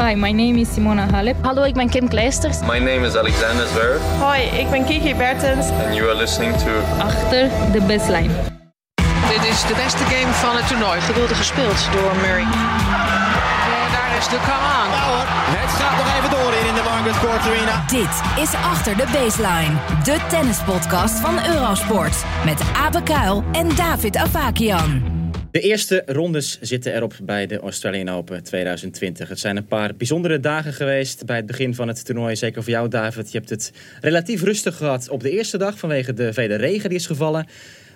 Hi, my name is Simona Halep. Hallo, ik ben Kim Kleisters. My name is Alexander Zverev. Hoi, ik ben Kiki Bertens. And you are listening to... Achter de baseline. Dit is de beste game van het toernooi. Geweldig gespeeld door Murray. En daar is de come on. Nou het gaat nog even door in de Margaret Court Arena. Dit is Achter de Baseline. De tennispodcast van Eurosport. Met Abe Kuil en David Avakian. De eerste rondes zitten erop bij de Australian Open 2020. Het zijn een paar bijzondere dagen geweest bij het begin van het toernooi. Zeker voor jou, David. Je hebt het relatief rustig gehad op de eerste dag vanwege de vele regen die is gevallen.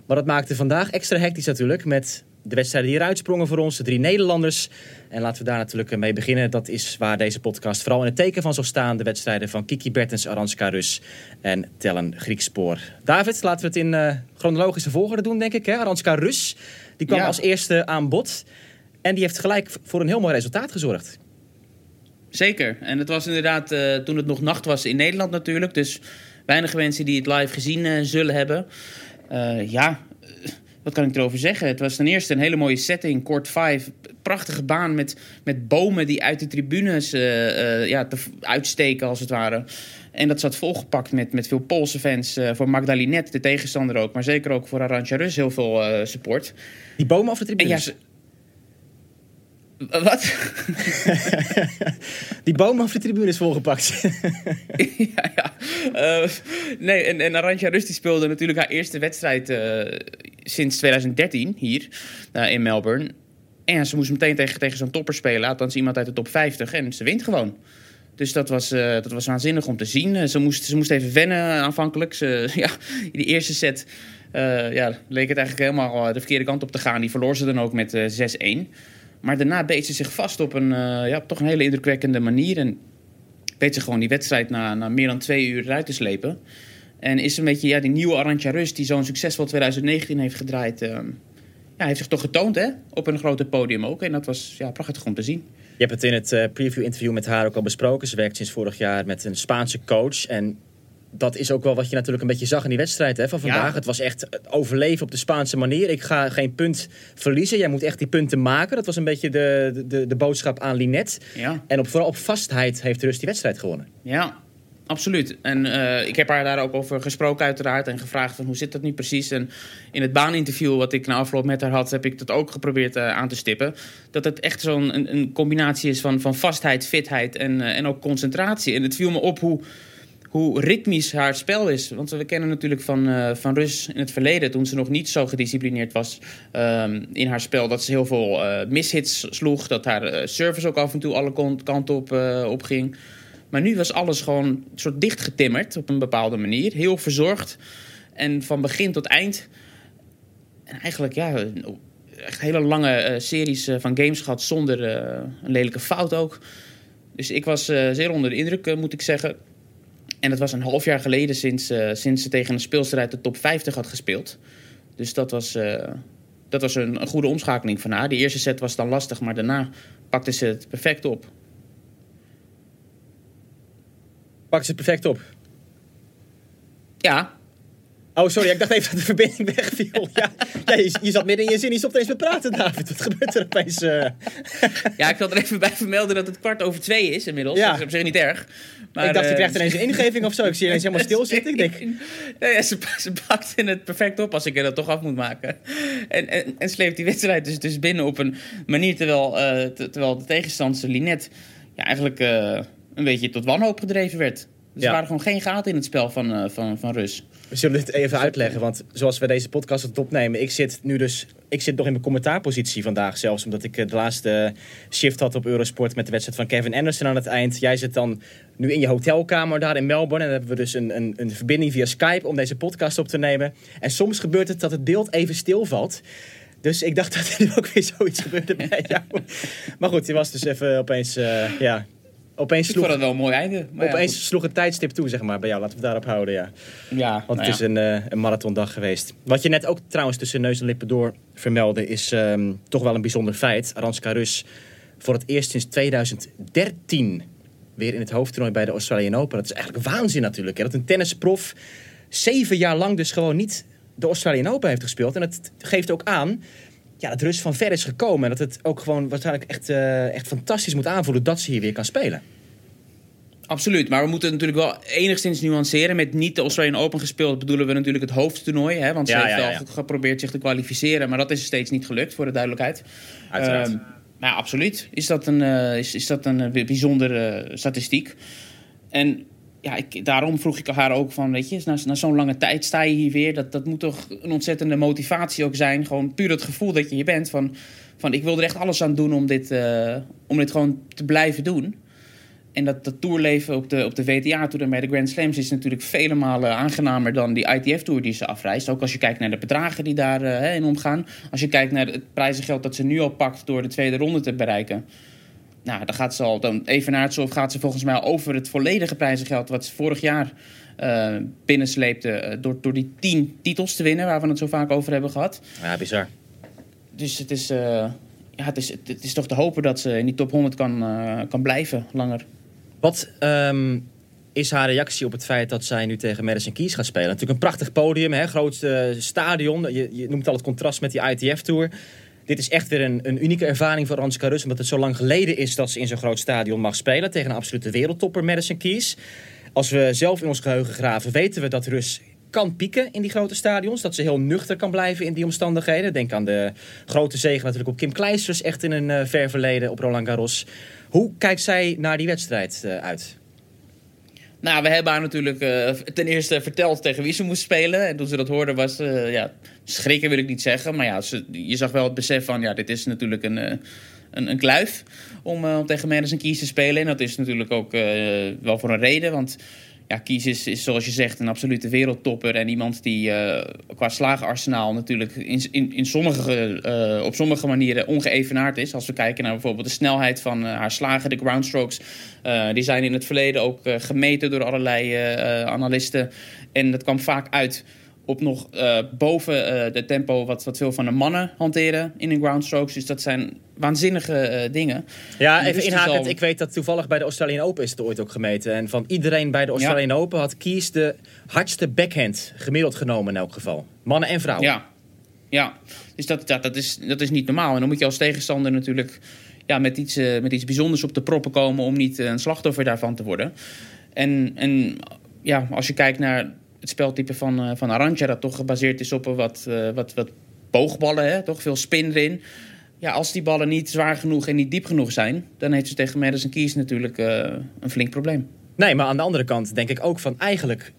Maar dat maakte vandaag extra hectisch natuurlijk met de wedstrijden die eruit sprongen voor ons, de drie Nederlanders. En laten we daar natuurlijk mee beginnen. Dat is waar deze podcast vooral in het teken van zal staan. De wedstrijden van Kiki Bertens, Aranska Rus en Tellen Griekspoor. David, laten we het in uh, chronologische volgorde doen, denk ik. Hè? Aranska Rus, die kwam als eerste aan bod. En die heeft gelijk voor een heel mooi resultaat gezorgd. Zeker. En het was inderdaad uh, toen het nog nacht was in Nederland natuurlijk. Dus weinig mensen die het live gezien uh, zullen hebben. Ja, wat kan ik erover zeggen? Het was ten eerste een hele mooie setting, kort 5. Prachtige baan met, met bomen die uit de tribunes uh, uh, ja, te uitsteken, als het ware. En dat zat volgepakt met, met veel Poolse fans. Uh, voor Magdalinet, de tegenstander ook. Maar zeker ook voor Arantxa Rus heel veel support. Die bomen of de tribunes? Ja, wat? die boom over de tribune is volgepakt. ja, ja. Uh, nee, en, en Arantxa Rus die speelde natuurlijk haar eerste wedstrijd uh, sinds 2013 hier uh, in Melbourne. En ze moest meteen tegen, tegen zo'n topper spelen, althans iemand uit de top 50. En ze wint gewoon. Dus dat was, dat was waanzinnig om te zien. ze, moest, ze moest even wennen aanvankelijk. Ze, ja, in die eerste set ja, leek het eigenlijk helemaal de verkeerde kant op te gaan. Die verloor ze dan ook met 6-1. Maar daarna beet ze zich vast op een, uh, ja, toch een hele indrukwekkende manier. En weet ze gewoon die wedstrijd na, meer dan twee uur eruit te slepen. En is een beetje ja, die nieuwe Arantxa Rus die zo'n succesvol 2019 heeft gedraaid. Uh, ja, heeft zich toch getoond hè? op een grote podium ook. En dat was ja, prachtig om te zien. Je hebt het in het uh, preview-interview met haar ook al besproken. Ze werkt sinds vorig jaar met een Spaanse coach. En dat is ook wel wat je natuurlijk een beetje zag in die wedstrijd hè, van vandaag. Ja. Het was echt overleven op de Spaanse manier. Ik ga geen punt verliezen. Jij moet echt die punten maken. Dat was een beetje de, de, de boodschap aan Linet. Ja. En op, vooral op vastheid heeft Rust die wedstrijd gewonnen. Ja, absoluut. En uh, ik heb haar daar ook over gesproken uiteraard. En gevraagd van hoe zit dat nu precies. En in het baaninterview wat ik na afloop met haar had... heb ik dat ook geprobeerd uh, aan te stippen. Dat het echt zo'n een, een, combinatie is van, van vastheid, fitheid en, uh, en ook concentratie. En het viel me op hoe hoe ritmisch haar spel is. Want we kennen natuurlijk van, uh, van Rus in het verleden, toen ze nog niet zo gedisciplineerd was um, in haar spel, dat ze heel veel uh, mishits sloeg, dat haar uh, service ook af en toe alle kanten op, ging. Maar nu was alles gewoon soort dichtgetimmerd op een bepaalde manier, heel verzorgd. En van begin tot eind. En eigenlijk, ja, echt hele lange series van games gehad zonder een lelijke fout ook. Dus ik was zeer onder de indruk, moet ik zeggen. En dat was een half jaar geleden sinds, uh, sinds ze tegen een speelster uit de top 50 had gespeeld. Dus dat was, uh, dat was een, een, goede omschakeling van haar. De eerste set was dan lastig, maar daarna pakte ze het perfect op. Pakte ze het perfect op? Ja, Oh, sorry, ik dacht even dat de verbinding wegviel. Ja, ja je, je, zat midden in je zin, je stopt eens met praten, David. Wat gebeurt er opeens? Uh... Ja, ik wil er even bij vermelden dat het kwart over twee is inmiddels. Ja. Dat is op zich niet erg. Maar, ik dacht, je uh, krijgt ineens een ingeving of zo. Ik zie je ineens helemaal stil zitten. Ik denk... ja, ze, ze pakt het perfect op als ik er dat toch af moet maken. En, en, en sleept die wedstrijd dus, dus binnen op een manier... terwijl, uh, terwijl de tegenstander Linet ja, eigenlijk een beetje tot wanhoop gedreven werd. Dus ja. er waren gewoon geen gaten in het spel van, van, van Rus. We zullen dit even uitleggen, want zoals we deze podcast het opnemen... ik zit nu dus ik zit nog in mijn commentaarpositie vandaag zelfs... omdat ik de laatste shift had op Eurosport met de wedstrijd van Kevin Anderson aan het eind. Jij zit dan nu in je hotelkamer daar in Melbourne... en dan hebben we dus een, een, een verbinding via Skype om deze podcast op te nemen. En soms gebeurt het dat het beeld even stilvalt... Dus ik dacht dat er ook weer zoiets gebeurde bij jou. Maar goed, je was dus even opeens... Uh, ja, Opeens sloeg, ik vond wel een mooi einde. Maar opeens ja, sloeg het tijdstip toe, zeg maar, bij jou. Laten we daarop houden, ja. ja Want het is een, uh, een marathondag geweest. Wat je net ook trouwens tussen neus en lippen door vermeldde... is um, toch wel een bijzonder feit. Aranska Rus voor het eerst sinds 2013 weer in het hoofdtoernooi bij de Australian Open. Dat is eigenlijk waanzin natuurlijk. Hè? Dat een tennisprof zeven jaar lang dus gewoon niet de Australian Open heeft gespeeld. En het geeft ook aan ja, dat Rus van ver is gekomen. En dat het ook gewoon waarschijnlijk echt, eh, echt fantastisch moet aanvoelen dat ze hier weer kan spelen. Absoluut, maar we moeten het natuurlijk wel enigszins nuanceren. Met niet de Australian Open gespeeld bedoelen we natuurlijk het hoofdtoernooi. Hè? Want ze Ja, heeft wel ja. geprobeerd zich te kwalificeren, maar dat is steeds niet gelukt, voor de duidelijkheid. Uiteraard. Maar ja, absoluut is dat een, eh, is, is dat een eh, bijzondere statistiek. En ja, ik, daarom vroeg ik haar ook van, weet je, na, na zo'n lange tijd sta je hier weer. Dat, dat moet toch een ontzettende motivatie ook zijn. Gewoon puur het gevoel dat je hier bent van, van ik wil er echt alles aan doen om dit, eh, om dit gewoon te blijven doen. En dat, dat tourleven op de, op de WTA-tour en bij de Grand Slams is natuurlijk vele malen aangenamer dan die ITF-tour die ze afreist. Ook als je kijkt naar de bedragen die daarin hè, in omgaan. Als je kijkt naar het prijzengeld dat ze nu al pakt door de tweede ronde te bereiken. Nou, dan gaat ze al, dan evenaart ze of gaat ze volgens mij al over het volledige prijzengeld wat ze vorig jaar eh binnensleepte eh, door, door die tien titels te winnen, waar we het zo vaak over hebben gehad. Ja, bizar. Dus het is, eh, ja, het is, het is toch te hopen dat ze in die top 100 kan, kan blijven langer. Wat ehm, is haar reactie op het feit dat zij nu tegen Madison Keys gaat spelen? Natuurlijk een prachtig podium, hè? grootste stadion. Je, je noemt al het contrast met die ITF-tour. Dit is echt weer een, een unieke ervaring voor Anska Rus... omdat het zo lang geleden is dat ze in zo'n groot stadion mag spelen... tegen een absolute wereldtopper Madison Keys. Als we zelf in ons geheugen graven, weten we dat Rus kan pieken in die grote stadions. Dat ze heel nuchter kan blijven in die omstandigheden. Denk aan de grote zege natuurlijk op Kim Kleisters... echt in een eh, ver verleden op Roland Garros. Hoe kijkt zij naar die wedstrijd eh, uit? Nou, we hebben haar natuurlijk eh, ten eerste verteld tegen wie ze moest spelen. En toen ze dat hoorde was, eh, ja, schrikken wil ik niet zeggen. Maar ja, ze, je zag wel het besef van, ja, dit is natuurlijk een, eh, een, een kluif om, om tegen Madison Keys te spelen. En dat is natuurlijk ook wel voor een reden, want... Ja, Kies is, is zoals je zegt een absolute wereldtopper. En iemand die eh, qua slagenarsenaal natuurlijk in, in, in sommige, eh, op sommige manieren ongeëvenaard is. Als we kijken naar bijvoorbeeld de snelheid van eh, haar slagen, de groundstrokes. die zijn in het verleden ook gemeten door allerlei analisten. En dat kwam vaak uit op nog eh, boven eh, de tempo wat, wat veel van de mannen hanteren in hun groundstrokes. Dus dat zijn waanzinnige eh, dingen. Ja, En even dus inhakend. zal- Ik weet dat toevallig bij de Australian Open is het ooit ook gemeten. En van iedereen bij de Australian Open had Kies de hardste backhand gemiddeld genomen in elk geval. Mannen en vrouwen. Ja, ja. dus dat, dat, dat, is, dat is niet normaal. En dan moet je als tegenstander natuurlijk ja, met, iets, met iets bijzonders op de proppen komen om niet een slachtoffer daarvan te worden. En, en ja, als je kijkt naar het speltype van, eh, van Arantxa, dat toch gebaseerd is op wat, eh, wat, wat boogballen, hè? toch veel spin erin. Ja, als die ballen niet zwaar genoeg en niet diep genoeg zijn, dan heeft ze tegen Madison Keys natuurlijk eh, een flink probleem. Nee, maar aan de andere kant denk ik ook van eigenlijk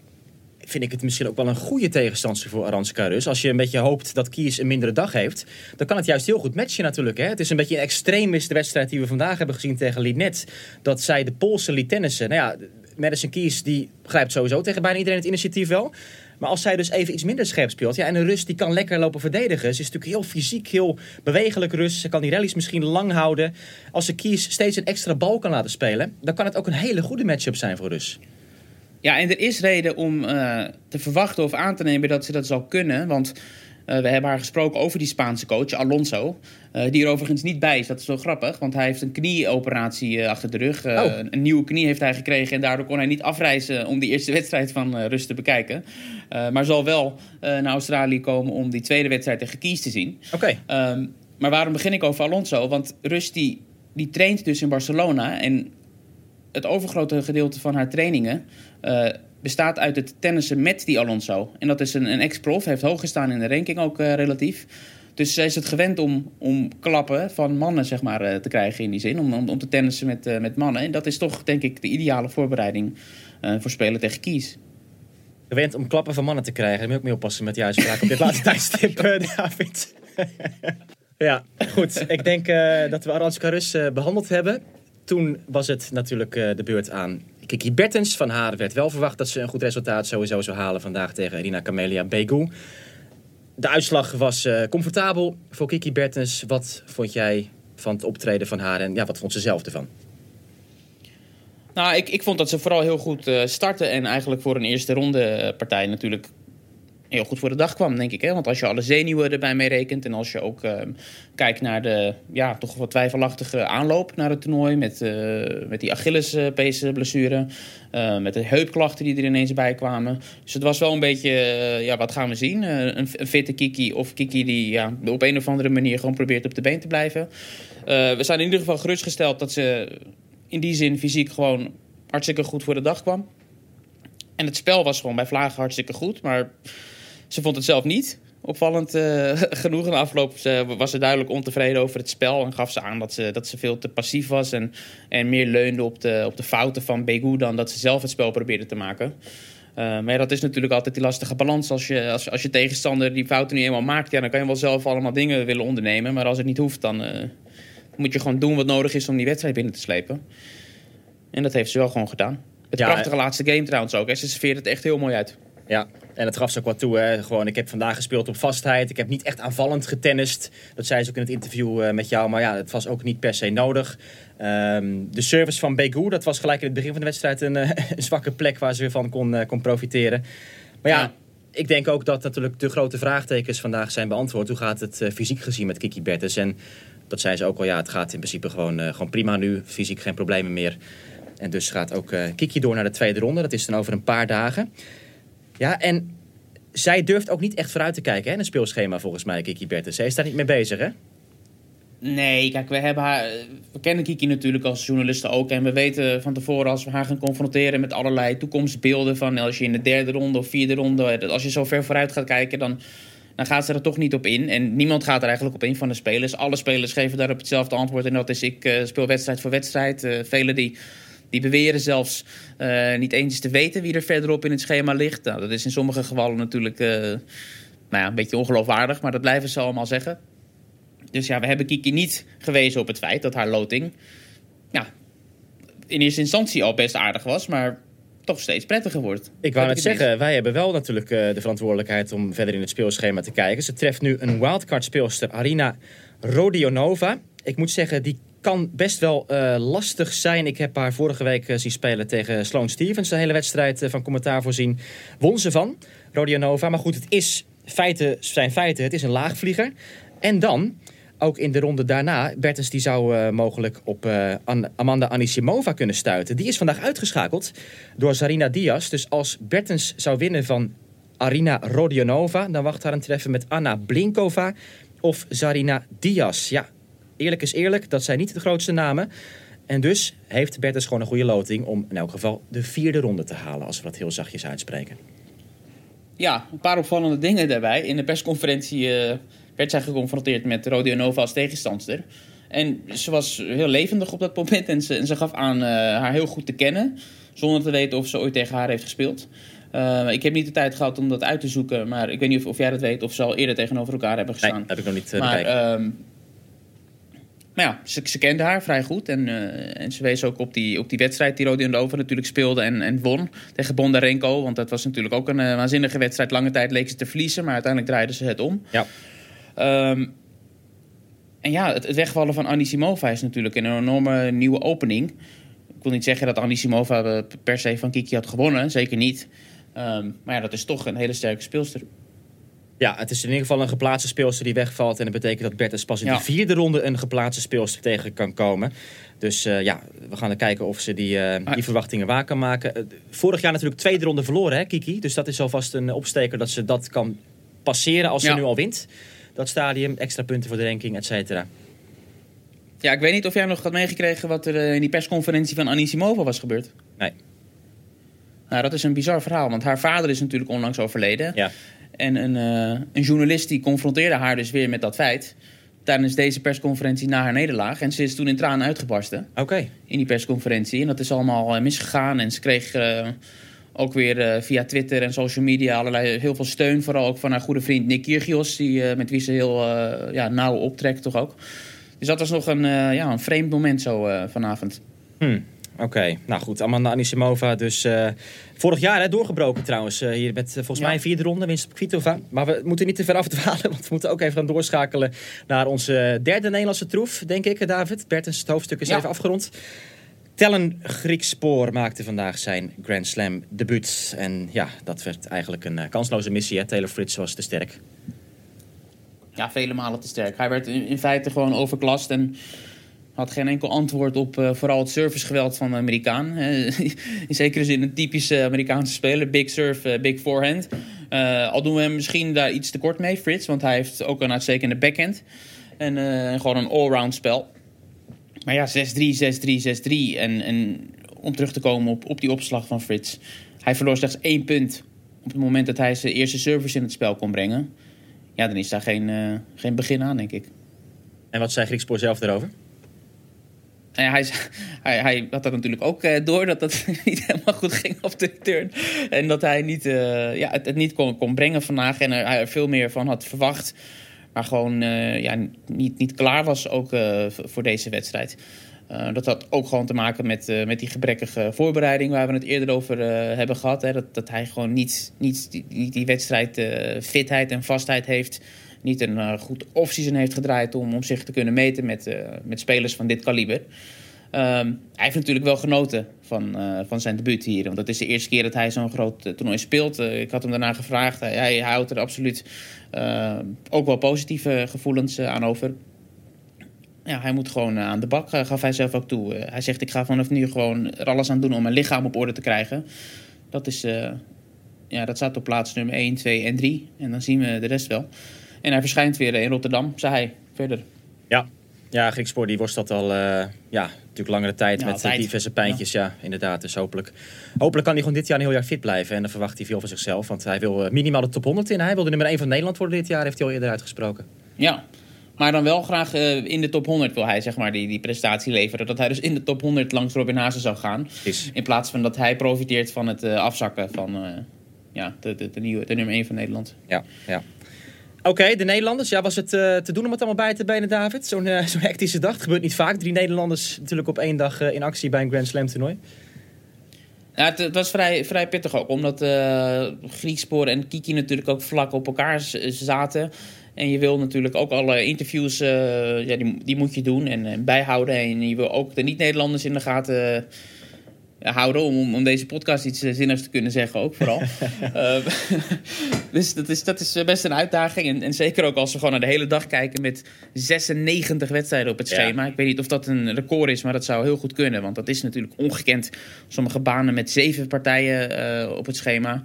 vind ik het misschien ook wel een goede tegenstander voor Aranska Rus. Als je een beetje hoopt dat Kies een mindere dag heeft, dan kan het juist heel goed matchen natuurlijk. Hè? Het is een beetje een extreem de wedstrijd die we vandaag hebben gezien tegen Linet. Dat zij de Poolse liet tennissen. Nou ja, Madison Keys die grijpt sowieso tegen bijna iedereen het initiatief wel. Maar als zij dus even iets minder scherp speelt. Ja, en een Rus die kan lekker lopen verdedigen. Ze is natuurlijk heel fysiek, heel bewegelijk Rus. Ze kan die rallies misschien lang houden. Als ze Kies steeds een extra bal kan laten spelen, dan kan het ook een hele goede matchup zijn voor Rus. Ja, en er is reden om eh, te verwachten of aan te nemen dat ze dat zal kunnen. Want eh, we hebben haar gesproken over die Spaanse coach, Alonso. eh, die er overigens niet bij is. Dat is wel grappig, want hij heeft een knieoperatie eh, achter de rug. Oh. Een nieuwe knie heeft hij gekregen en daardoor kon hij niet afreizen om die eerste wedstrijd van Rust te bekijken. Maar zal wel naar Australië komen om die tweede wedstrijd tegen Kies te zien. Oké. Ehm, maar waarom begin ik over Alonso? Want Rust die, die traint dus in Barcelona. En het overgrote gedeelte van haar trainingen bestaat uit het tennissen met die Alonso. En dat is een, een ex-prof, heeft hoog gestaan in de ranking ook eh, relatief. Dus zij is het gewend om, om klappen van mannen zeg maar, eh, te krijgen in die zin. Om, om, om te tennissen met, eh, met mannen. En dat is toch denk ik de ideale voorbereiding voor spelen tegen Kies. gewend om klappen van mannen te krijgen. Dan moet je ook mee oppassen met die uitspraak op dit laatste tijdstip, David. ja, goed. Ik denk dat we Aranska Rus eh, behandeld hebben. Toen was het natuurlijk de beurt aan Kiki Bertens. Van haar werd wel verwacht dat ze een goed resultaat sowieso zou halen vandaag tegen Irina Camelia Begu. De uitslag was eh, comfortabel voor Kiki Bertens. Wat vond jij van het optreden van haar en ja, wat vond ze zelf ervan? Nou, ik, ik vond dat ze vooral heel goed eh starten. En eigenlijk voor een eerste ronde eh, partij natuurlijk heel goed voor de dag kwam, denk ik. Hè? Want als je alle zenuwen erbij meerekent en als je ook ehm, kijkt naar de ja, toch wat twijfelachtige aanloop naar het toernooi met, eh, met die Achillespees-blessure, eh, met de heupklachten die er ineens bij kwamen. Dus het was wel een beetje, eh, ja, wat gaan we zien? Eh, een, fitte Kiki of Kiki die ja, op een of andere manier gewoon probeert op de been te blijven. Eh, we zijn in ieder geval gerustgesteld dat ze in die zin fysiek gewoon hartstikke goed voor de dag kwam. En het spel was gewoon bij Vlagen hartstikke goed, maar ze vond het zelf niet. Opvallend eh, genoeg. In de afloop was ze duidelijk ontevreden over het spel. En gaf ze aan dat ze, dat ze veel te passief was. En, en meer leunde op de, op de fouten van Begu dan dat ze zelf het spel probeerde te maken. Eh, maar ja, dat is natuurlijk altijd die lastige balans. Als je, als, als je tegenstander die fouten nu eenmaal maakt, ja, dan kan je wel zelf allemaal dingen willen ondernemen. Maar als het niet hoeft, dan eh, moet je gewoon doen wat nodig is om die wedstrijd binnen te slepen. En dat heeft ze wel gewoon gedaan. Het Ja, prachtige laatste game trouwens ook. Hè. Ze serveerde het echt heel mooi uit. Ja, en dat gaf ze ook wat toe. Hè. Gewoon, ik heb vandaag gespeeld op vastheid. Ik heb niet echt aanvallend getennist. Dat zei ze ook in het interview eh, met jou. Maar ja, het was ook niet per se nodig. Ehm, de service van Begu, dat was gelijk in het begin van de wedstrijd een, eh, een zwakke plek waar ze weer van kon, eh, kon profiteren. Maar ja, Ja. ik denk ook dat natuurlijk de grote vraagtekens vandaag zijn beantwoord. Hoe gaat het fysiek gezien met Kiki Bertens? En dat zei ze ook al, ja, het gaat in principe gewoon, gewoon prima nu. Fysiek geen problemen meer. En dus gaat ook Kiki door naar de tweede ronde. Dat is dan over een paar dagen. Ja, en zij durft ook niet echt vooruit te kijken hè, in het speelschema volgens mij, Kiki Bertens. Zij is daar niet mee bezig, hè? Nee, kijk, we, hebben haar, we kennen Kiki natuurlijk als journalisten ook. En we weten van tevoren als we haar gaan confronteren met allerlei toekomstbeelden. Van als je in de derde ronde of vierde ronde, als je zo ver vooruit gaat kijken, dan, dan gaat ze er toch niet op in. En niemand gaat er eigenlijk op in van de spelers. Alle spelers geven daarop hetzelfde antwoord. En dat is: ik eh, speel wedstrijd voor wedstrijd. Eh velen die, die beweren zelfs eh, niet eens te weten wie er verderop in het schema ligt. Nou, dat is in sommige gevallen natuurlijk eh, nou ja, een beetje ongeloofwaardig, maar dat blijven ze allemaal zeggen. Dus ja, we hebben Kiki niet gewezen op het feit dat haar loting ja, in eerste instantie al best aardig was, maar toch steeds prettiger wordt. Ik wou net zeggen, wij hebben wel natuurlijk eh, de verantwoordelijkheid om verder in het speelschema te kijken. Ze treft nu een wildcard speelster, Arina Rodionova. Ik moet zeggen, die kan best wel eh, lastig zijn. Ik heb haar vorige week eh, zien spelen tegen Sloane Stevens. De hele wedstrijd eh, van commentaar voorzien. Won ze van, Rodionova. Maar goed, het is feiten zijn feiten. Het is een laagvlieger. En dan, ook in de ronde daarna, Bertens die zou mogelijk op An- Amanda Anisimova kunnen stuiten. Die is vandaag uitgeschakeld door Zarina Diaz. Dus als Bertens zou winnen van Arina Rodionova, dan wacht haar een treffen met Anna Blinkova of Zarina Diaz. Ja, eerlijk is eerlijk, dat zijn niet de grootste namen. En dus heeft Bertens gewoon een goede loting om in elk geval de vierde ronde te halen, als we dat heel zachtjes uitspreken. Ja, een paar opvallende dingen daarbij. In de persconferentie eh, werd zij geconfronteerd met Rodionova als tegenstandster. En ze was heel levendig op dat moment en ze, en ze gaf aan eh, haar heel goed te kennen. Zonder te weten of ze ooit tegen haar heeft gespeeld. Eh, ik heb niet de tijd gehad om dat uit te zoeken. Maar ik weet niet of, of jij dat weet of ze al eerder tegenover elkaar hebben Nee, gestaan. heb ik nog niet maar, maar ja, ze, ze kende haar vrij goed. En, eh, en ze wees ook op die, op die wedstrijd die Rodionova natuurlijk speelde en, en won tegen Bondarenko. Want dat was natuurlijk ook een eh, waanzinnige wedstrijd. Lange tijd leek ze te verliezen, maar uiteindelijk draaiden ze het om. Ja. Ehm, en ja, het, het wegvallen van Anisimova is natuurlijk een enorme nieuwe opening. Ik wil niet zeggen dat Anisimova eh, per se van Kiki had gewonnen. Zeker niet. Ehm, maar ja, dat is toch een hele sterke speelster. Ja, het is in ieder geval een geplaatste speelster die wegvalt. En dat betekent dat Bertens pas in Ja. de vierde ronde een geplaatste speelster tegen kan komen. Dus eh, ja, we gaan er kijken of ze die, eh, die verwachtingen waar kan maken. Eh, vorig jaar natuurlijk tweede ronde verloren, hè, Kiki. Dus dat is alvast een opsteker dat ze dat kan passeren als ze Ja. nu al wint. Dat stadium, extra punten voor de ranking, et cetera. Ja, ik weet niet of jij nog had meegekregen wat er in die persconferentie van Anisimova was gebeurd. Nee. Nou, dat is een bizar verhaal, want haar vader is natuurlijk onlangs overleden. Ja. En een, eh, een journalist die confronteerde haar dus weer met dat feit. Tijdens deze persconferentie na haar nederlaag. En ze is toen in tranen uitgebarsten Oké. in die persconferentie. En dat is allemaal eh, misgegaan. En ze kreeg eh, ook weer via Twitter en social media allerlei, heel veel steun. Vooral ook van haar goede vriend Nick Kyrgios, die, met wie ze heel ja, nauw optrekt toch ook. Dus dat was nog een, ja, een vreemd moment zo vanavond. Hm, Oké, nou goed. Amanda Anisimova dus eh, vorig jaar hè, doorgebroken trouwens. eh, hier met eh, volgens Ja. mij een vierde ronde winst op Kvitova. Maar we moeten niet te ver afdwalen, want we moeten ook even gaan doorschakelen naar onze derde Nederlandse troef, denk ik, David. Bertens, het hoofdstuk is Ja. even afgerond. Tellen Griekspoor maakte vandaag zijn Grand Slam debuut. En ja, dat werd eigenlijk een kansloze missie. Hè? Taylor Fritz was te sterk. Ja, vele malen te sterk. Hij werd in, in feite gewoon overklast en had geen enkel antwoord op eh, vooral het servicegeweld van de Amerikaan. In zekere zin een typische Amerikaanse speler. Big serve, eh, big forehand. Eh, al doen we hem misschien daar iets te kort mee, Frits. Want hij heeft ook een uitstekende backhand. En gewoon een allround spel. Maar ja, 6-3, 6-3, 6-3. En, en om terug te komen op, op die opslag van Frits. Hij verloor slechts één punt op het moment dat hij zijn eerste service in het spel kon brengen. Ja, dan is daar geen, geen begin aan, denk ik. En wat zei Griekspoor zelf erover? Nou ja, hij, hij, had dat natuurlijk ook eh, door dat dat niet helemaal goed ging op de return. En dat hij niet, eh, ja, het, niet kon, kon brengen vandaag en er, hij er veel meer van had verwacht. Maar gewoon eh, ja, niet, niet klaar was ook voor deze wedstrijd. Dat had ook gewoon te maken met, met die gebrekkige voorbereiding waar we het eerder over hebben gehad. Hè. Dat, dat hij gewoon niet, niet, die, wedstrijd fitheid en vastheid heeft. Niet een eh, goed offseason heeft gedraaid om, om zich te kunnen meten met, eh, met spelers van dit kaliber. Ehm, hij heeft natuurlijk wel genoten van, eh, van zijn debuut hier. Want dat is de eerste keer dat hij zo'n groot toernooi speelt. Ik had hem daarna gevraagd. Hij, hij houdt er absoluut ook wel positieve gevoelens aan over. Ja, hij moet gewoon aan de bak, gaf hij zelf ook toe. Hij zegt, ik ga vanaf nu gewoon alles aan doen om mijn lichaam op orde te krijgen. Dat, is, ja, dat staat op plaats nummer 1, 2 en 3. En dan zien we de rest wel. En hij verschijnt weer in Rotterdam, zei hij, verder. Ja, ja Griekspoor die worstelt al eh, ja, natuurlijk langere tijd Ja, met altijd. diverse pijntjes. Ja. inderdaad. Dus hopelijk, hopelijk kan hij gewoon dit jaar een heel jaar fit blijven. En dan verwacht hij veel van zichzelf. Want hij wil eh, minimaal de top 100 in. Hij wil de nummer 1 van Nederland worden dit jaar. Heeft hij al eerder uitgesproken. Ja, maar dan wel graag eh, in de top 100 wil hij zeg maar, die, die prestatie leveren. Dat hij dus in de top 100 langs Robin Haase zou gaan. Precies. In plaats van dat hij profiteert van het afzakken van ja, de, de, de, nieuwe, de nummer 1 van Nederland. Ja, ja. Oké, de Nederlanders. Ja, was het eh, te doen om het allemaal bij te benen, David? Zo'n zo'n hectische dag. Gebeurt niet vaak. Drie Nederlanders natuurlijk op één dag eh, in actie bij een Grand Slam toernooi. Ja, het, was vrij, vrij pittig ook, omdat Griekspoor en Kiki natuurlijk ook vlak op elkaar zaten. En je wil natuurlijk ook alle interviews, ja, die, die moet je doen en, en bijhouden. En je wil ook de niet-Nederlanders in de gaten houden om, om, deze podcast iets eh, zinnigs te kunnen zeggen ook vooral. Eh, dus dat is, dat is best een uitdaging. En, en zeker ook als we gewoon naar de hele dag kijken met 96 wedstrijden op het Ja. schema. Ik weet niet of dat een record is, maar dat zou heel goed kunnen. Want dat is natuurlijk ongekend. Sommige banen met zeven partijen eh, op het schema.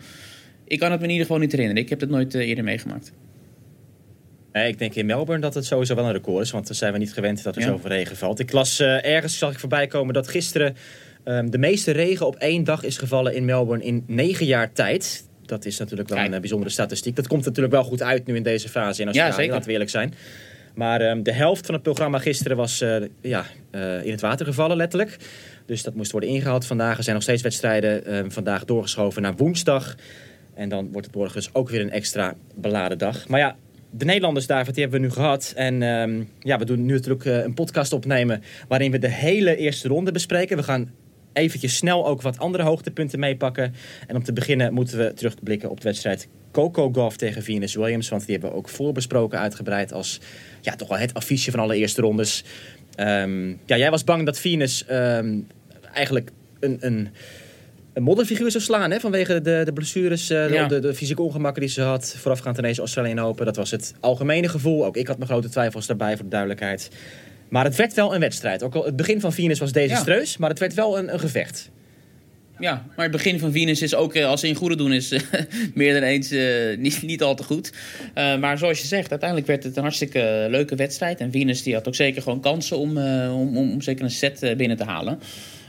Ik kan het me in ieder geval niet herinneren. Ik heb het nooit eh, eerder meegemaakt. Nee, ik denk in Melbourne dat het sowieso wel een record is. Want dan zijn we niet gewend dat er Ja. zoveel regen valt. Ik las eh, ergens, zag ik voorbij komen, dat gisteren ehm, de meeste regen op één dag is gevallen in Melbourne in negen jaar tijd. Dat is natuurlijk wel Kijk. een eh, bijzondere statistiek. Dat komt natuurlijk wel goed uit nu in deze fase in Australië, zeker. laten we eerlijk zijn. Maar ehm, de helft van het programma gisteren was eh, ja, eh, in het water gevallen, letterlijk. Dus dat moest worden ingehaald vandaag. Er zijn nog steeds wedstrijden ehm, vandaag doorgeschoven naar woensdag. En dan wordt het morgen dus ook weer een extra beladen dag. Maar ja, de Nederlanders, David, die hebben we nu gehad. En ja, we doen nu natuurlijk een podcast opnemen waarin we de hele eerste ronde bespreken. We gaan eventjes snel ook wat andere hoogtepunten meepakken. En om te beginnen moeten we terugblikken op de wedstrijd Coco Golf tegen Venus Williams. Want die hebben we ook voorbesproken uitgebreid als ja, toch wel het affiche van alle eerste rondes. Ehm, ja, jij was bang dat Venus ehm, eigenlijk een... een een modderfiguur zou slaan hè, vanwege de, de blessures, eh, de, Ja. de, de fysieke ongemakken die ze had voorafgaand aan deze Australian Open. Dat was het algemene gevoel. Ook ik had mijn grote twijfels daarbij, voor de duidelijkheid. Maar het werd wel een wedstrijd. Ook al het begin van Venus was desastreus, maar het werd wel een, een gevecht. Ja, maar het begin van Venus is ook, eh, als ze in goede doen, is eh, meer dan eens eh, niet, niet al te goed. Maar zoals je zegt, uiteindelijk werd het een hartstikke leuke wedstrijd. En Venus die had ook zeker gewoon kansen om, om, om, zeker een set binnen te halen.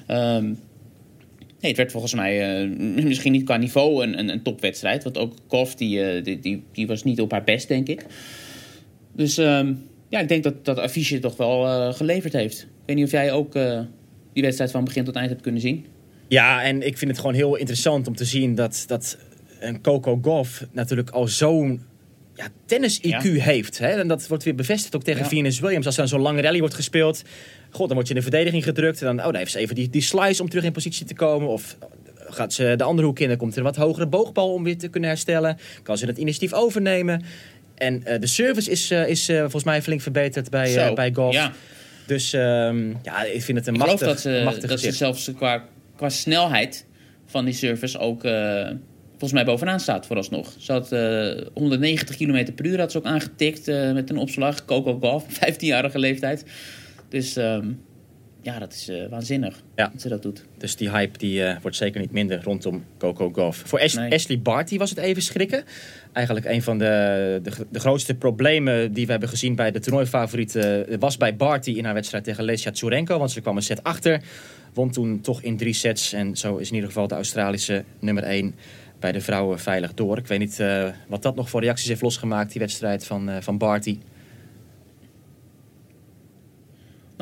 Ehm, nee, het werd volgens mij misschien niet qua niveau een, een, een topwedstrijd. Want ook Koff, die, die, die, die was niet op haar best, denk ik. Dus ehm, ja, ik denk dat dat affiche toch wel eh, geleverd heeft. Ik weet niet of jij ook eh, die wedstrijd van begin tot eind hebt kunnen zien. Ja, en ik vind het gewoon heel interessant om te zien dat, dat een Coco Golf natuurlijk al zo'n ja, tennis-IQ heeft. Hè? En dat wordt weer bevestigd ook tegen Ja. Venus Williams. Als er dan zo'n lange rally wordt gespeeld, god, dan word je in de verdediging gedrukt. En dan, oh, dan heeft ze even die, die slice om terug in positie te komen. Of gaat ze de andere hoek in, dan komt er een wat hogere boogbal om weer te kunnen herstellen. Kan ze het initiatief overnemen. En eh, de service is, eh, is eh, volgens mij flink verbeterd bij, bij golf. Ja. Dus ehm, ja, ik vind het een Ik geloof machtig, dat ze, machtig dat ze zelfs qua, qua snelheid van die service ook volgens mij bovenaan staat vooralsnog. Ze had eh, 190 km per uur had ze ook aangetikt met een opslag. Coco Golf, 15-jarige leeftijd. Dus ehm, ja, dat is eh, waanzinnig Ja. dat ze dat doet. Dus die hype die, eh, wordt zeker niet minder rondom Coco Golf. Voor Ash- Nee. Ashley Barty was het even schrikken. Eigenlijk een van de, de, de grootste problemen die we hebben gezien bij de toernooifavorieten... eh, was bij Barty in haar wedstrijd tegen Lesia Tsurenko. Want ze kwam een set achter. Won toen toch in drie sets. En zo is in ieder geval de Australische nummer 1 bij de vrouwen veilig door. Ik weet niet wat dat nog voor reacties heeft losgemaakt, die wedstrijd van, van Barty.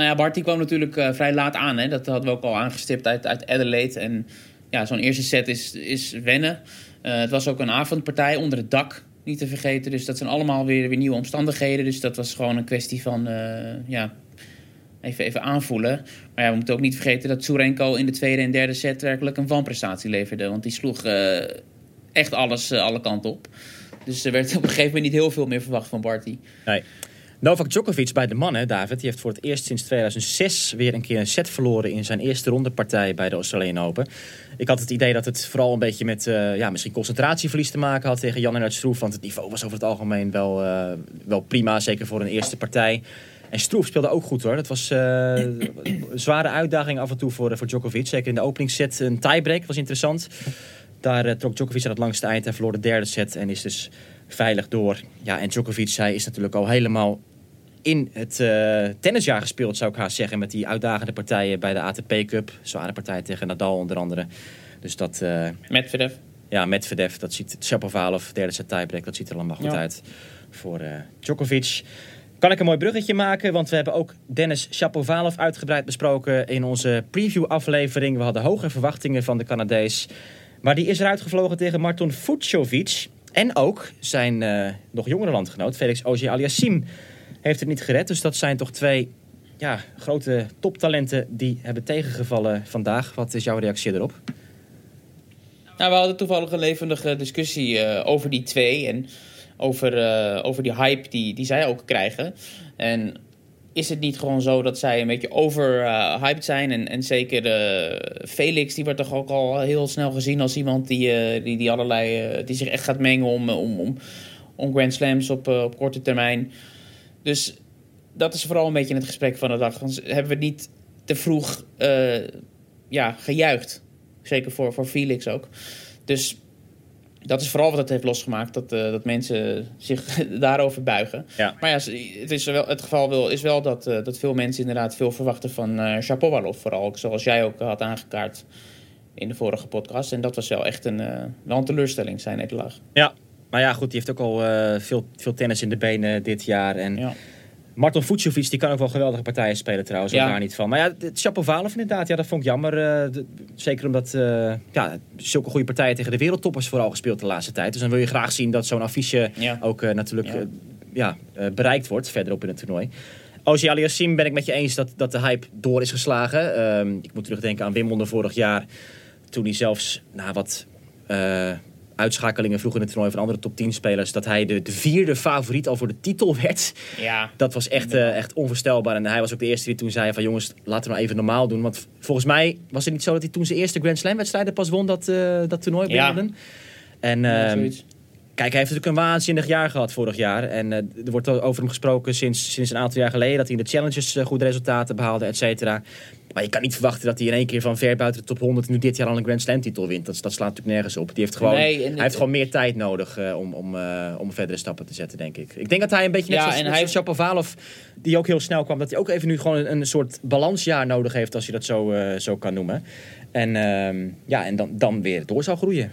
Nou ja, Bart kwam natuurlijk eh, vrij laat aan. Hè? Dat hadden we ook al aangestipt uit, uit Adelaide. En ja, zo'n eerste set is, is wennen. Eh, het was ook een avondpartij onder het dak, niet te vergeten. Dus dat zijn allemaal weer, weer nieuwe omstandigheden. Dus dat was gewoon een kwestie van eh, ja, even, even aanvoelen. Maar ja, we moeten ook niet vergeten dat Tsurenko in de tweede en derde set werkelijk een wanprestatie leverde. Want die sloeg echt alles alle kanten op. Dus er werd op een gegeven moment niet heel veel meer verwacht van Barty. Nee. Novak Djokovic bij de mannen, David, die heeft voor het eerst sinds 2006 weer een keer een set verloren in zijn eerste rondepartij bij de Australian Open. Ik had het idee dat het vooral een beetje met eh, ja, misschien concentratieverlies te maken had tegen Jan en Stroef. Want het niveau was over het algemeen wel, eh, wel prima, zeker voor een eerste partij. En Stroef speelde ook goed hoor. Dat was eh, een zware uitdaging af en toe voor, voor Djokovic. Zeker in de openingsset een tiebreak was interessant. Daar trok Djokovic aan het langste eind en verloor de derde set en is dus veilig door. Ja, en Djokovic, hij is natuurlijk al helemaal in het eh, tennisjaar gespeeld, zou ik haast zeggen. Met die uitdagende partijen bij de ATP Cup. Zware partij tegen Nadal onder andere. Dus dat, eh Medvedev. ja, Medvedev, dat ziet Shapovalov, derde set tiebreak, dat ziet er allemaal goed Ja. uit voor eh, Djokovic. Kan ik een mooi bruggetje maken, want we hebben ook Dennis Shapovalov uitgebreid besproken in onze preview-aflevering. We hadden hoge verwachtingen van de Canadees. Maar die is eruit gevlogen tegen Marton Fucsovic. En ook zijn nog jongere landgenoot, Felix Auger-Aliassime, heeft het niet gered. Dus dat zijn toch twee ja, grote toptalenten die hebben tegengevallen vandaag. Wat is jouw reactie erop? Nou, we hadden toevallig een levendige discussie eh, over die twee en over, eh, over die hype die, die zij ook krijgen. En is het niet gewoon zo dat zij een beetje overhyped zijn? En, en zeker eh, Felix, die wordt toch ook al heel snel gezien als iemand die, die, die, allerlei, die zich echt gaat mengen om, om, om, om Grand Slams op, op korte termijn. Dus dat is vooral een beetje het gesprek van de dag. Want hebben we niet te vroeg eh, ja, gejuicht? Zeker voor, voor Felix ook. Dus dat is vooral wat het heeft losgemaakt. Dat, eh, dat mensen zich daarover buigen. Ja. Maar ja, het, is wel, het geval wel, is wel dat, eh, dat veel mensen inderdaad veel verwachten van eh Shapovalov. Vooral zoals jij ook had aangekaart in de vorige podcast. En dat was wel echt een, wel een teleurstelling, zijn nederlaag. Ja, maar ja, goed, die heeft ook al eh, veel, veel tennis in de benen dit jaar. En Ja. Marton Fucsovic, die kan ook wel geweldige partijen spelen trouwens, ook Ja. daar niet van. Maar ja, het Shapovalov inderdaad, ja, dat vond ik jammer. eh, zeker omdat eh, ja, zulke goede partijen tegen de wereldtoppers vooral gespeeld de laatste tijd. Dus dan wil je graag zien dat zo'n affiche Ja. ook natuurlijk Ja. bereikt wordt verderop in het toernooi. Ozi Aliassim ben ik met je eens dat, dat de hype door is geslagen. Ehm, ik moet terugdenken aan Wimbledon vorig jaar. Toen hij zelfs na wat uitschakelingen vroeg in het toernooi van andere top 10 spelers... dat hij de, de vierde favoriet al voor de titel werd. Ja. Dat was echt, eh, echt onvoorstelbaar. En hij was ook de eerste die toen zei van jongens, laten we nou even normaal doen. Want volgens mij was het niet zo dat hij toen zijn eerste Grand Slam wedstrijden pas won, dat, eh, dat toernooi Ja. En Ja, ehm, kijk, hij heeft natuurlijk een waanzinnig jaar gehad vorig jaar. En eh, er wordt over hem gesproken sinds, sinds een aantal jaar geleden. Dat hij in de challenges goede resultaten behaalde, et cetera. Maar je kan niet verwachten dat hij in één keer van ver buiten de top 100 nu dit jaar al een Grand Slam titel wint. Dat, dat slaat natuurlijk nergens op. Die heeft gewoon, Nee, hij heeft gewoon meer tijd nodig eh, om, om, eh, om verdere stappen te zetten, denk ik. Ik denk dat hij een beetje net Ja, zoals, en hij- zoals Shapovalov, die ook heel snel kwam, dat hij ook even nu gewoon een, een soort balansjaar nodig heeft, als je dat zo, eh, zo kan noemen. En, ehm, ja, en dan, dan weer door zou groeien.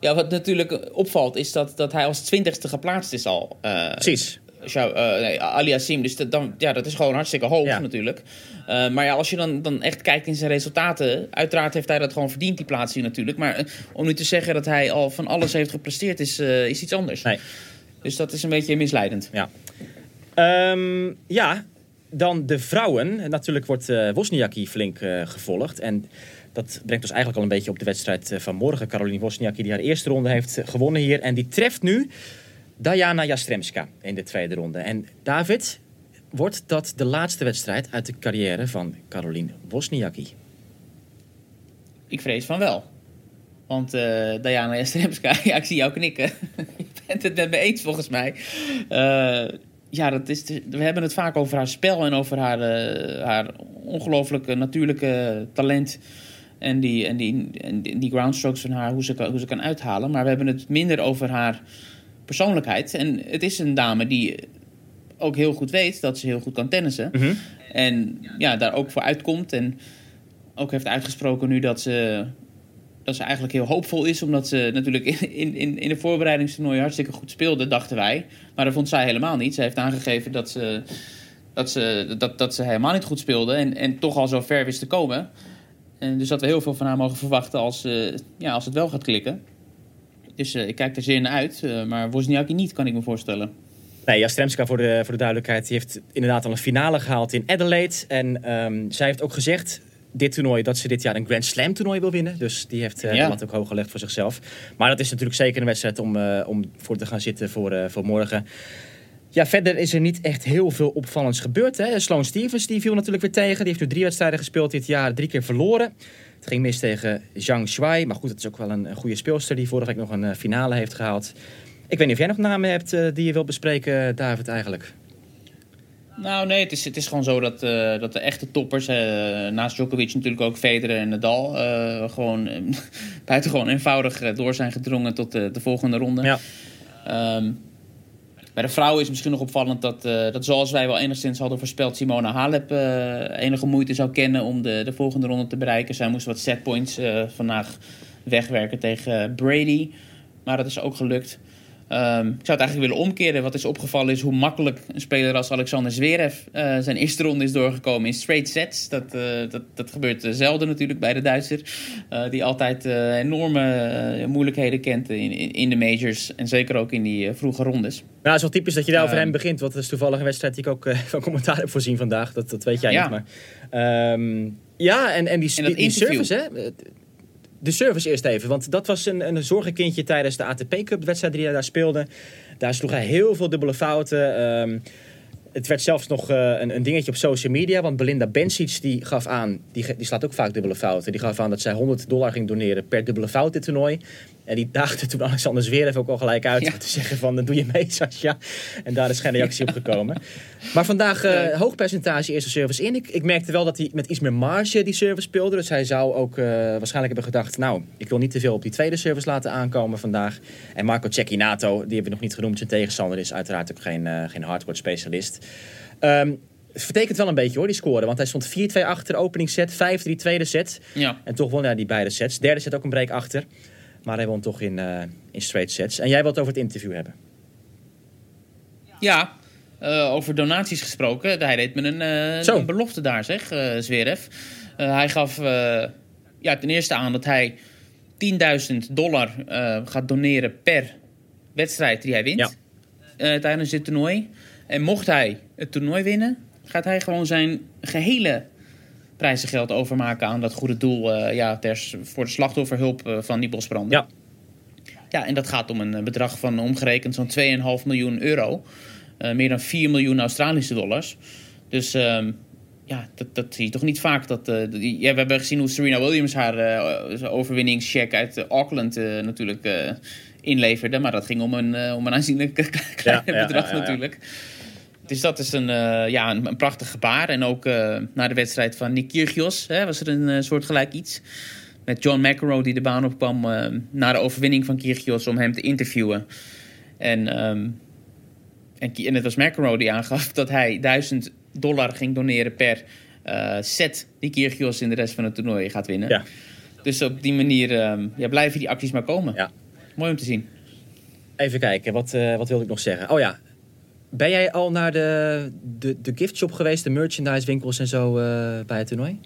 Ja, wat natuurlijk opvalt is dat, dat hij als twintigste geplaatst is al. Precies. Shao- eh, nee, Aliassim. Dus dat, dan, ja, dat is gewoon hartstikke hoog Ja. natuurlijk. Eh, maar ja, als je dan, dan echt kijkt in zijn resultaten... uiteraard heeft hij dat gewoon verdiend, die plaatsing natuurlijk. Maar eh, om nu te zeggen dat hij al van alles heeft gepresteerd... is, is iets anders. Nee. Dus dat is een beetje misleidend. Ja. Ehm, ja, dan de vrouwen. Natuurlijk wordt eh Wozniacki flink gevolgd. En dat brengt ons eigenlijk al een beetje op de wedstrijd van morgen. Caroline Wozniacki die haar eerste ronde heeft gewonnen hier. En die treft nu Diana Jastremska in de tweede ronde. En David, Wordt dat de laatste wedstrijd uit de carrière van Caroline Wozniacki? Ik vrees van wel. Want uh, Diana Jastremska, ja, ik zie jou knikken. Je bent het met me eens volgens mij. Uh, ja, dat is we hebben het vaak over haar spel en over haar, uh, haar ongelooflijke natuurlijke talent. En die, en, die, en die groundstrokes van haar, hoe ze, hoe ze kan uithalen. Maar we hebben het minder over haar persoonlijkheid. En het is een dame die ook heel goed weet dat ze heel goed kan tennissen. Mhm. En ja, daar ook voor uitkomt. En ook heeft uitgesproken nu dat ze, dat ze eigenlijk heel hoopvol is. Omdat ze natuurlijk in, in, in de voorbereidingstoernooi hartstikke goed speelde, dachten wij. Maar dat vond zij helemaal niet. Ze heeft aangegeven dat ze, dat ze, dat, dat ze helemaal niet goed speelde. En, en toch al zo ver wist te komen. En dus dat we heel veel van haar mogen verwachten als, uh, ja, als het wel gaat klikken. Dus ik kijk er zeer naar uit. Uh, maar Wozniacki niet, kan ik me voorstellen. Nee, Jastremska, voor de, voor de duidelijkheid, die heeft inderdaad al een finale gehaald in Adelaide. En um, zij heeft ook gezegd, dit toernooi, dat ze dit jaar een Grand Slam toernooi wil winnen. Dus die heeft uh, ja. de lat ook hoog gelegd voor zichzelf. Maar dat is natuurlijk zeker een wedstrijd om, uh, om voor te gaan zitten voor, uh, voor morgen. Ja, verder is er niet echt heel veel opvallends gebeurd. Hè? Sloane Stevens die viel natuurlijk weer tegen. Die heeft nu drie wedstrijden gespeeld dit jaar, drie keer verloren. Het ging mis tegen Zhang Shuai. Maar goed, dat is ook wel een, een goede speelster die vorige week nog een finale heeft gehaald. Ik weet niet of jij nog namen hebt uh, die je wilt bespreken, David, eigenlijk. Nou, nee, het is, het is gewoon zo dat, uh, dat de echte toppers, uh, naast Djokovic natuurlijk ook Federer en Nadal, gewoon buitengewoon eenvoudig door zijn gedrongen tot de, de volgende ronde. Ja. Um, de vrouwen is misschien nog opvallend dat, dat zoals wij wel enigszins hadden voorspeld, Simona Halep enige moeite zou kennen om de, de volgende ronde te bereiken. Zij moest wat setpoints vandaag wegwerken tegen Brady, maar dat is ook gelukt. Um, ik zou het eigenlijk willen omkeren. Wat is opgevallen is hoe makkelijk een speler als Alexander Zverev uh, zijn eerste ronde is doorgekomen in straight sets. Dat, uh, dat, dat gebeurt zelden natuurlijk bij de Duitser. Uh, die altijd enorme moeilijkheden kent in, in, in, de majors. En zeker ook in die vroege rondes. Nou, het is wel typisch dat je daar over hem begint. Want dat is toevallig een wedstrijd die ik ook van commentaar heb voorzien vandaag. Dat, dat weet jij ja. niet. Maar, um, ja, en, en die, en die service, hè de service eerst even. Want dat was een, een zorgenkindje tijdens de ATP Cup, wedstrijd die hij daar speelde. Daar sloeg hij heel veel dubbele fouten. Um, het werd zelfs nog uh, een, een, dingetje op social media. Want Belinda Bencic die gaf aan, die, die slaat ook vaak dubbele fouten. Die gaf aan dat zij 100 dollar ging doneren per dubbele fout dit toernooi. En die daagde toen Alexander Zverev ook al gelijk uit. Ja. Te zeggen van, dan doe je mee Sascha. En daar is geen reactie op gekomen. Maar vandaag uh, hoog percentage eerste service in. Ik, ik, merkte wel dat hij met iets meer marge die service speelde. Dus hij zou ook uh, waarschijnlijk hebben gedacht... nou, ik wil niet te veel op die tweede service laten aankomen vandaag. En Marco Cecchinato, die hebben we nog niet genoemd. Zijn tegenstander is uiteraard ook geen, uh, geen hardcore specialist. Um, het vertekent wel een beetje hoor, die score. Want hij stond 4-2 achter, opening set, 5-3 tweede set. Ja. En toch won hij die beide sets. Derde set ook een break achter. Maar hij won toch in, uh, in straight sets. En jij wilt over het interview hebben. Ja, uh, over donaties gesproken. Hij deed me een, uh, een belofte daar, zeg, uh, Zverev. hij gaf ja, ten eerste aan dat hij 10.000 dollar gaat doneren per wedstrijd die hij wint. Ja. tijdens dit toernooi. En mocht hij het toernooi winnen, gaat hij gewoon zijn gehele prijzengeld overmaken aan dat goede doel uh, ja, ter, voor de slachtofferhulp uh, van die bosbranden. Ja. ja, en dat gaat om een bedrag van omgerekend zo'n 2,5 miljoen euro. Uh, meer dan 4 miljoen Australische dollars. Dus um, ja, dat, dat zie je toch niet vaak. Dat, die, ja, we hebben gezien hoe Serena Williams haar overwinningscheck uit Auckland natuurlijk inleverde. Maar dat ging om een, om een aanzienlijk klein Ja, ja, bedrag ja. natuurlijk. Dus dat is een, uh, ja, een, een, prachtig gebaar. En ook uh, na de wedstrijd van Nick Kyrgios hè, was er een uh, soortgelijk iets. Met John McEnroe die de baan opkwam na de overwinning van Kyrgios om hem te interviewen. En, um, en, en het was McEnroe die aangaf dat hij 1000 dollar ging doneren per set die Kyrgios in de rest van het toernooi gaat winnen. Ja. Dus op die manier um, ja, blijven die acties maar komen. Ja. Mooi om te zien. Even kijken, wat, wat wilde ik nog zeggen? Oh ja, ben jij al naar de, de, de giftshop geweest, de merchandise winkels en zo uh, bij het toernooi?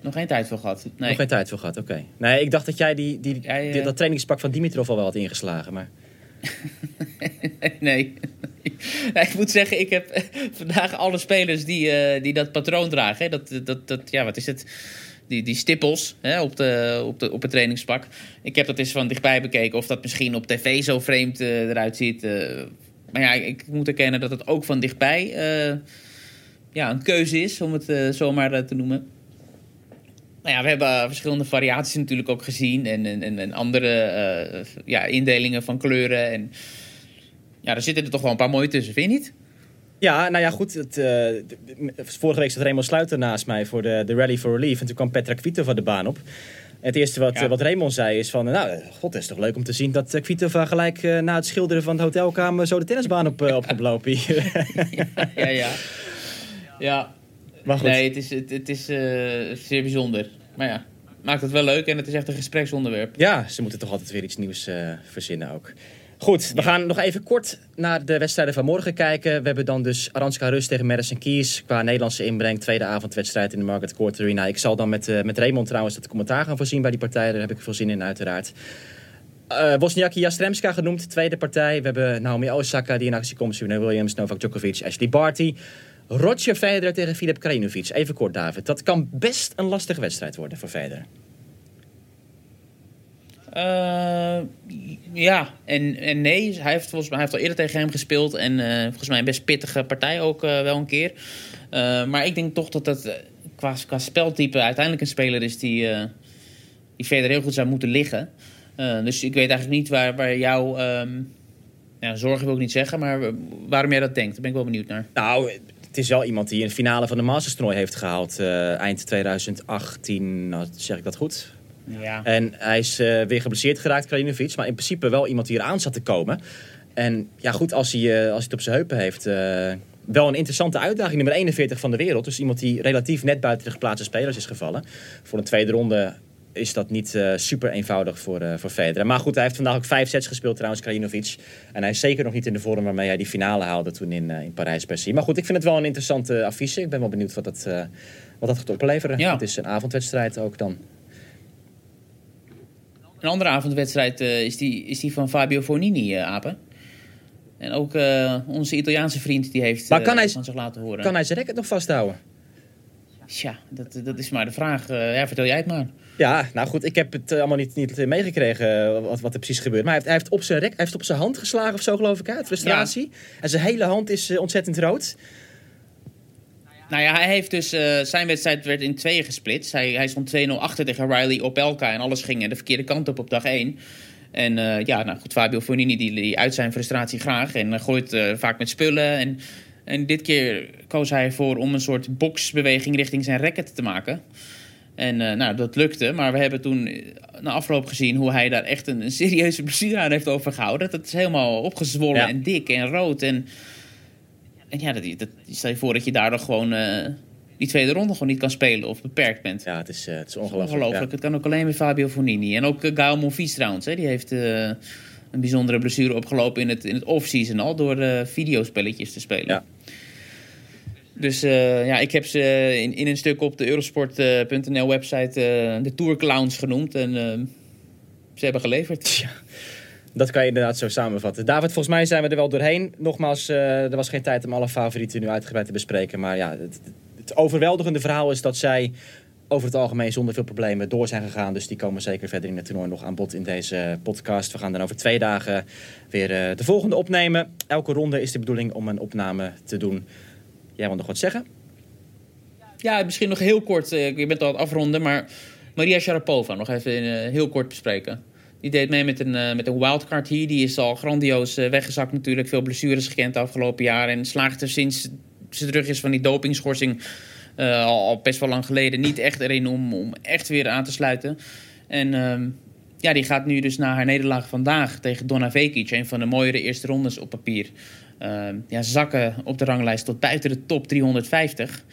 Nog geen tijd voor gehad. Nee. Nog geen tijd voor gehad, oké. Okay. Nee, ik dacht dat jij die, die, die, dat trainingspak van Dimitrov al wel had ingeslagen, maar... nee. ik moet zeggen, ik heb vandaag alle spelers die, uh, die dat patroon dragen. Hè? Dat, dat, dat, ja, wat is het? Die, die stippels hè, op, de, op, de, op het trainingspak. Ik heb dat eens van dichtbij bekeken of dat misschien op tv zo vreemd uh, eruit ziet. Uh, maar ja, ik, moet erkennen dat het ook van dichtbij eh, ja, een keuze is, om het uh, zomaar uh, te noemen. Nou ja, we hebben verschillende variaties natuurlijk ook gezien. En, en, en andere ja, indelingen van kleuren. En ja, er zitten er toch wel een paar mooie tussen, vind je niet? Ja, nou ja, goed. Het, vorige week zat Raymond Sluiter naast mij voor de, de Rally for Relief. En toen kwam Petra Kvitova de baan op. Het eerste wat, ja. wat Raymond zei is van... Nou, god, het is toch leuk om te zien dat Kvitova gelijk uh, na het schilderen van de hotelkamer... zo de tennisbaan op, uh, op gaat lopen. ja, ja, ja. Ja. Maar goed. Nee, het is, het, het is zeer bijzonder. Maar ja, maakt het wel leuk en het is echt een gespreksonderwerp. Ja, ze moeten toch altijd weer iets nieuws verzinnen ook. Goed, we gaan nog even kort naar de wedstrijden van morgen kijken. We hebben dan dus Aranska Rus tegen Madison Keys qua Nederlandse inbreng. Tweede avondwedstrijd in de Market Court Arena. Ik zal dan met, uh, met Raymond trouwens het commentaar gaan voorzien bij die partij. Daar heb ik veel zin in uiteraard. Uh, Wozniacki Jastremska genoemd, tweede partij. We hebben Naomi Osaka die in actie komt. Serena Williams, Novak Djokovic, Ashley Barty. Roger Federer tegen Filip Krajinovic. Even kort, David. Dat kan best een lastige wedstrijd worden voor Federer. Uh, ja en, en nee. Hij heeft, volgens mij, heeft al eerder tegen hem gespeeld. En uh, volgens mij een best pittige partij ook uh, wel een keer. maar ik denk toch dat dat qua, qua speltype uiteindelijk een speler is die, die verder heel goed zou moeten liggen. dus ik weet eigenlijk niet waar, waar jouw um, ja, zorgen wil ik niet zeggen. Maar waarom jij dat denkt, daar ben ik wel benieuwd naar. Nou, het is wel iemand die de finale van de Masters toernooi heeft gehaald. eind 2018, nou, zeg ik dat goed? Ja. En hij is uh, weer geblesseerd geraakt, Krajinovic. Maar in principe wel iemand die eraan zat te komen. En ja, goed, als hij, uh, als hij het op zijn heupen heeft... Uh, wel een interessante uitdaging. Nummer 41 van de wereld. Dus iemand die relatief net buiten de geplaatste spelers is gevallen. Voor een tweede ronde is dat niet super eenvoudig voor, voor Federer. Maar goed, hij heeft vandaag ook vijf sets gespeeld trouwens, Krajinovic. En hij is zeker nog niet in de vorm waarmee hij die finale haalde toen in, in Parijs-Bercy. Maar goed, ik vind het wel een interessante affiche. Ik ben wel benieuwd wat dat, wat dat gaat opleveren. Ja. Het is een avondwedstrijd ook dan. Een andere avondwedstrijd uh, is, die, is die van Fabio Fornini, uh, Apen. En ook uh, onze Italiaanse vriend die heeft maar kan hij, van zich laten horen. Kan hij zijn racket nog vasthouden? Tja, dat, dat is maar de vraag. ja, vertel jij het maar. Ja, nou goed, ik heb het allemaal niet, niet meegekregen wat, wat er precies gebeurt. Maar hij heeft, hij heeft, op zijn rek, hij heeft op zijn hand geslagen of zo geloof ik, uit frustratie. Ja. En zijn hele hand is ontzettend rood. Nou ja, hij heeft dus. Uh, zijn wedstrijd werd in tweeën gesplitst. Hij, hij stond 2-0 achter tegen Riley Opelka. En alles ging de verkeerde kant op op dag 1. En uh, ja, nou goed, Fabio Fognini die, die uit zijn frustratie graag. En uh, gooit vaak met spullen. En, en dit keer koos hij ervoor om een soort boxbeweging richting zijn racket te maken. En nou, dat lukte. Maar we hebben toen na afloop gezien hoe hij daar echt een, een serieuze blessure aan heeft overgehouden. Dat is helemaal opgezwollen ja. en dik en rood. En en ja, dat, dat, stel je voor dat je daardoor gewoon uh, die tweede ronde gewoon niet kan spelen of beperkt bent. Ja, het is, uh, het is ongelooflijk. ongelooflijk. Ja. Het kan ook alleen met Fabio Fonini. En ook uh, Gael Monfils trouwens. Hè, die heeft een bijzondere blessure opgelopen in het, in het off-season al door videospelletjes te spelen. Ja. Dus ja, ik heb ze in, in een stuk op de Eurosport.nl website de Tour Clowns genoemd. En ze hebben geleverd. Ja. Dat kan je inderdaad zo samenvatten. David, volgens mij zijn we er wel doorheen. Nogmaals, uh, er was geen tijd om alle favorieten nu uitgebreid te bespreken. Maar ja, het, het, overweldigende verhaal is dat zij over het algemeen zonder veel problemen door zijn gegaan. Dus die komen zeker verder in het toernooi nog aan bod in deze podcast. We gaan dan over twee dagen weer uh, de volgende opnemen. Elke ronde is de bedoeling om een opname te doen. Jij wil nog wat zeggen? Ja, misschien nog heel kort. Uh, je bent al aan het afronden, maar Maria Sharapova nog even heel kort bespreken. Die deed mee met een, uh, met een wildcard hier. Die is al grandioos uh, weggezakt natuurlijk. Veel blessures gekend de afgelopen jaren. En slaagt er sinds ze terug is van die dopingschorsing... Uh, al, best wel lang geleden niet echt erin om, om echt weer aan te sluiten. En uh, ja, die gaat nu dus na haar nederlaag vandaag tegen Donna Vekic... een van de mooiere eerste rondes op papier... Uh, ja, zakken op de ranglijst tot buiten de top 350.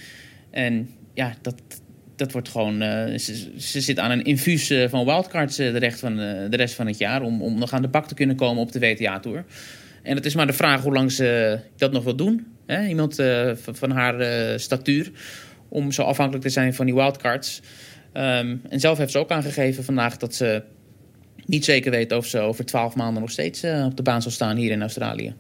En ja, dat, dat wordt gewoon. Uh, ze, zit aan een infuus uh, van wildcards uh, de, rest van, de rest van het jaar. Om, om nog aan de bak te kunnen komen op de WTA-tour. En het is maar de vraag hoe lang ze dat nog wil doen. Hè? Iemand van, van, haar statuur. Om zo afhankelijk te zijn van die wildcards. Um, en zelf heeft ze ook aangegeven vandaag dat ze niet zeker weet of ze over twaalf maanden nog steeds op de baan zal staan hier in Australië.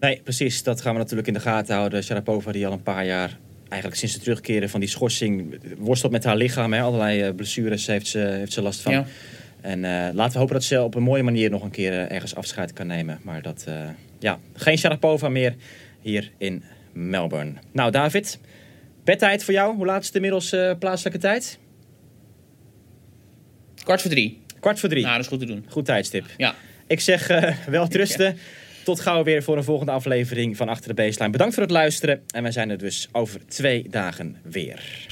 Nee, precies. Dat gaan we natuurlijk in de gaten houden. Sharapova die al een paar jaar eigenlijk sinds de terugkeren van die schorsing worstelt met haar lichaam. Hè. Allerlei blessures heeft ze, heeft ze last van. Ja. En uh, laten we hopen dat ze op een mooie manier nog een keer uh, ergens afscheid kan nemen. Maar dat, uh, ja, geen Sharapova meer hier in Melbourne. Nou, David, bedtijd voor jou. Hoe laat is het inmiddels plaatselijke tijd? Kwart voor drie. Kwart voor drie. Nou, dat is goed te doen. Goed tijdstip. Ja. Ik zeg wel trusten. Tot gauw weer voor een volgende aflevering van Achter de Baseline. Bedankt voor het luisteren. En wij zijn er dus over twee dagen weer.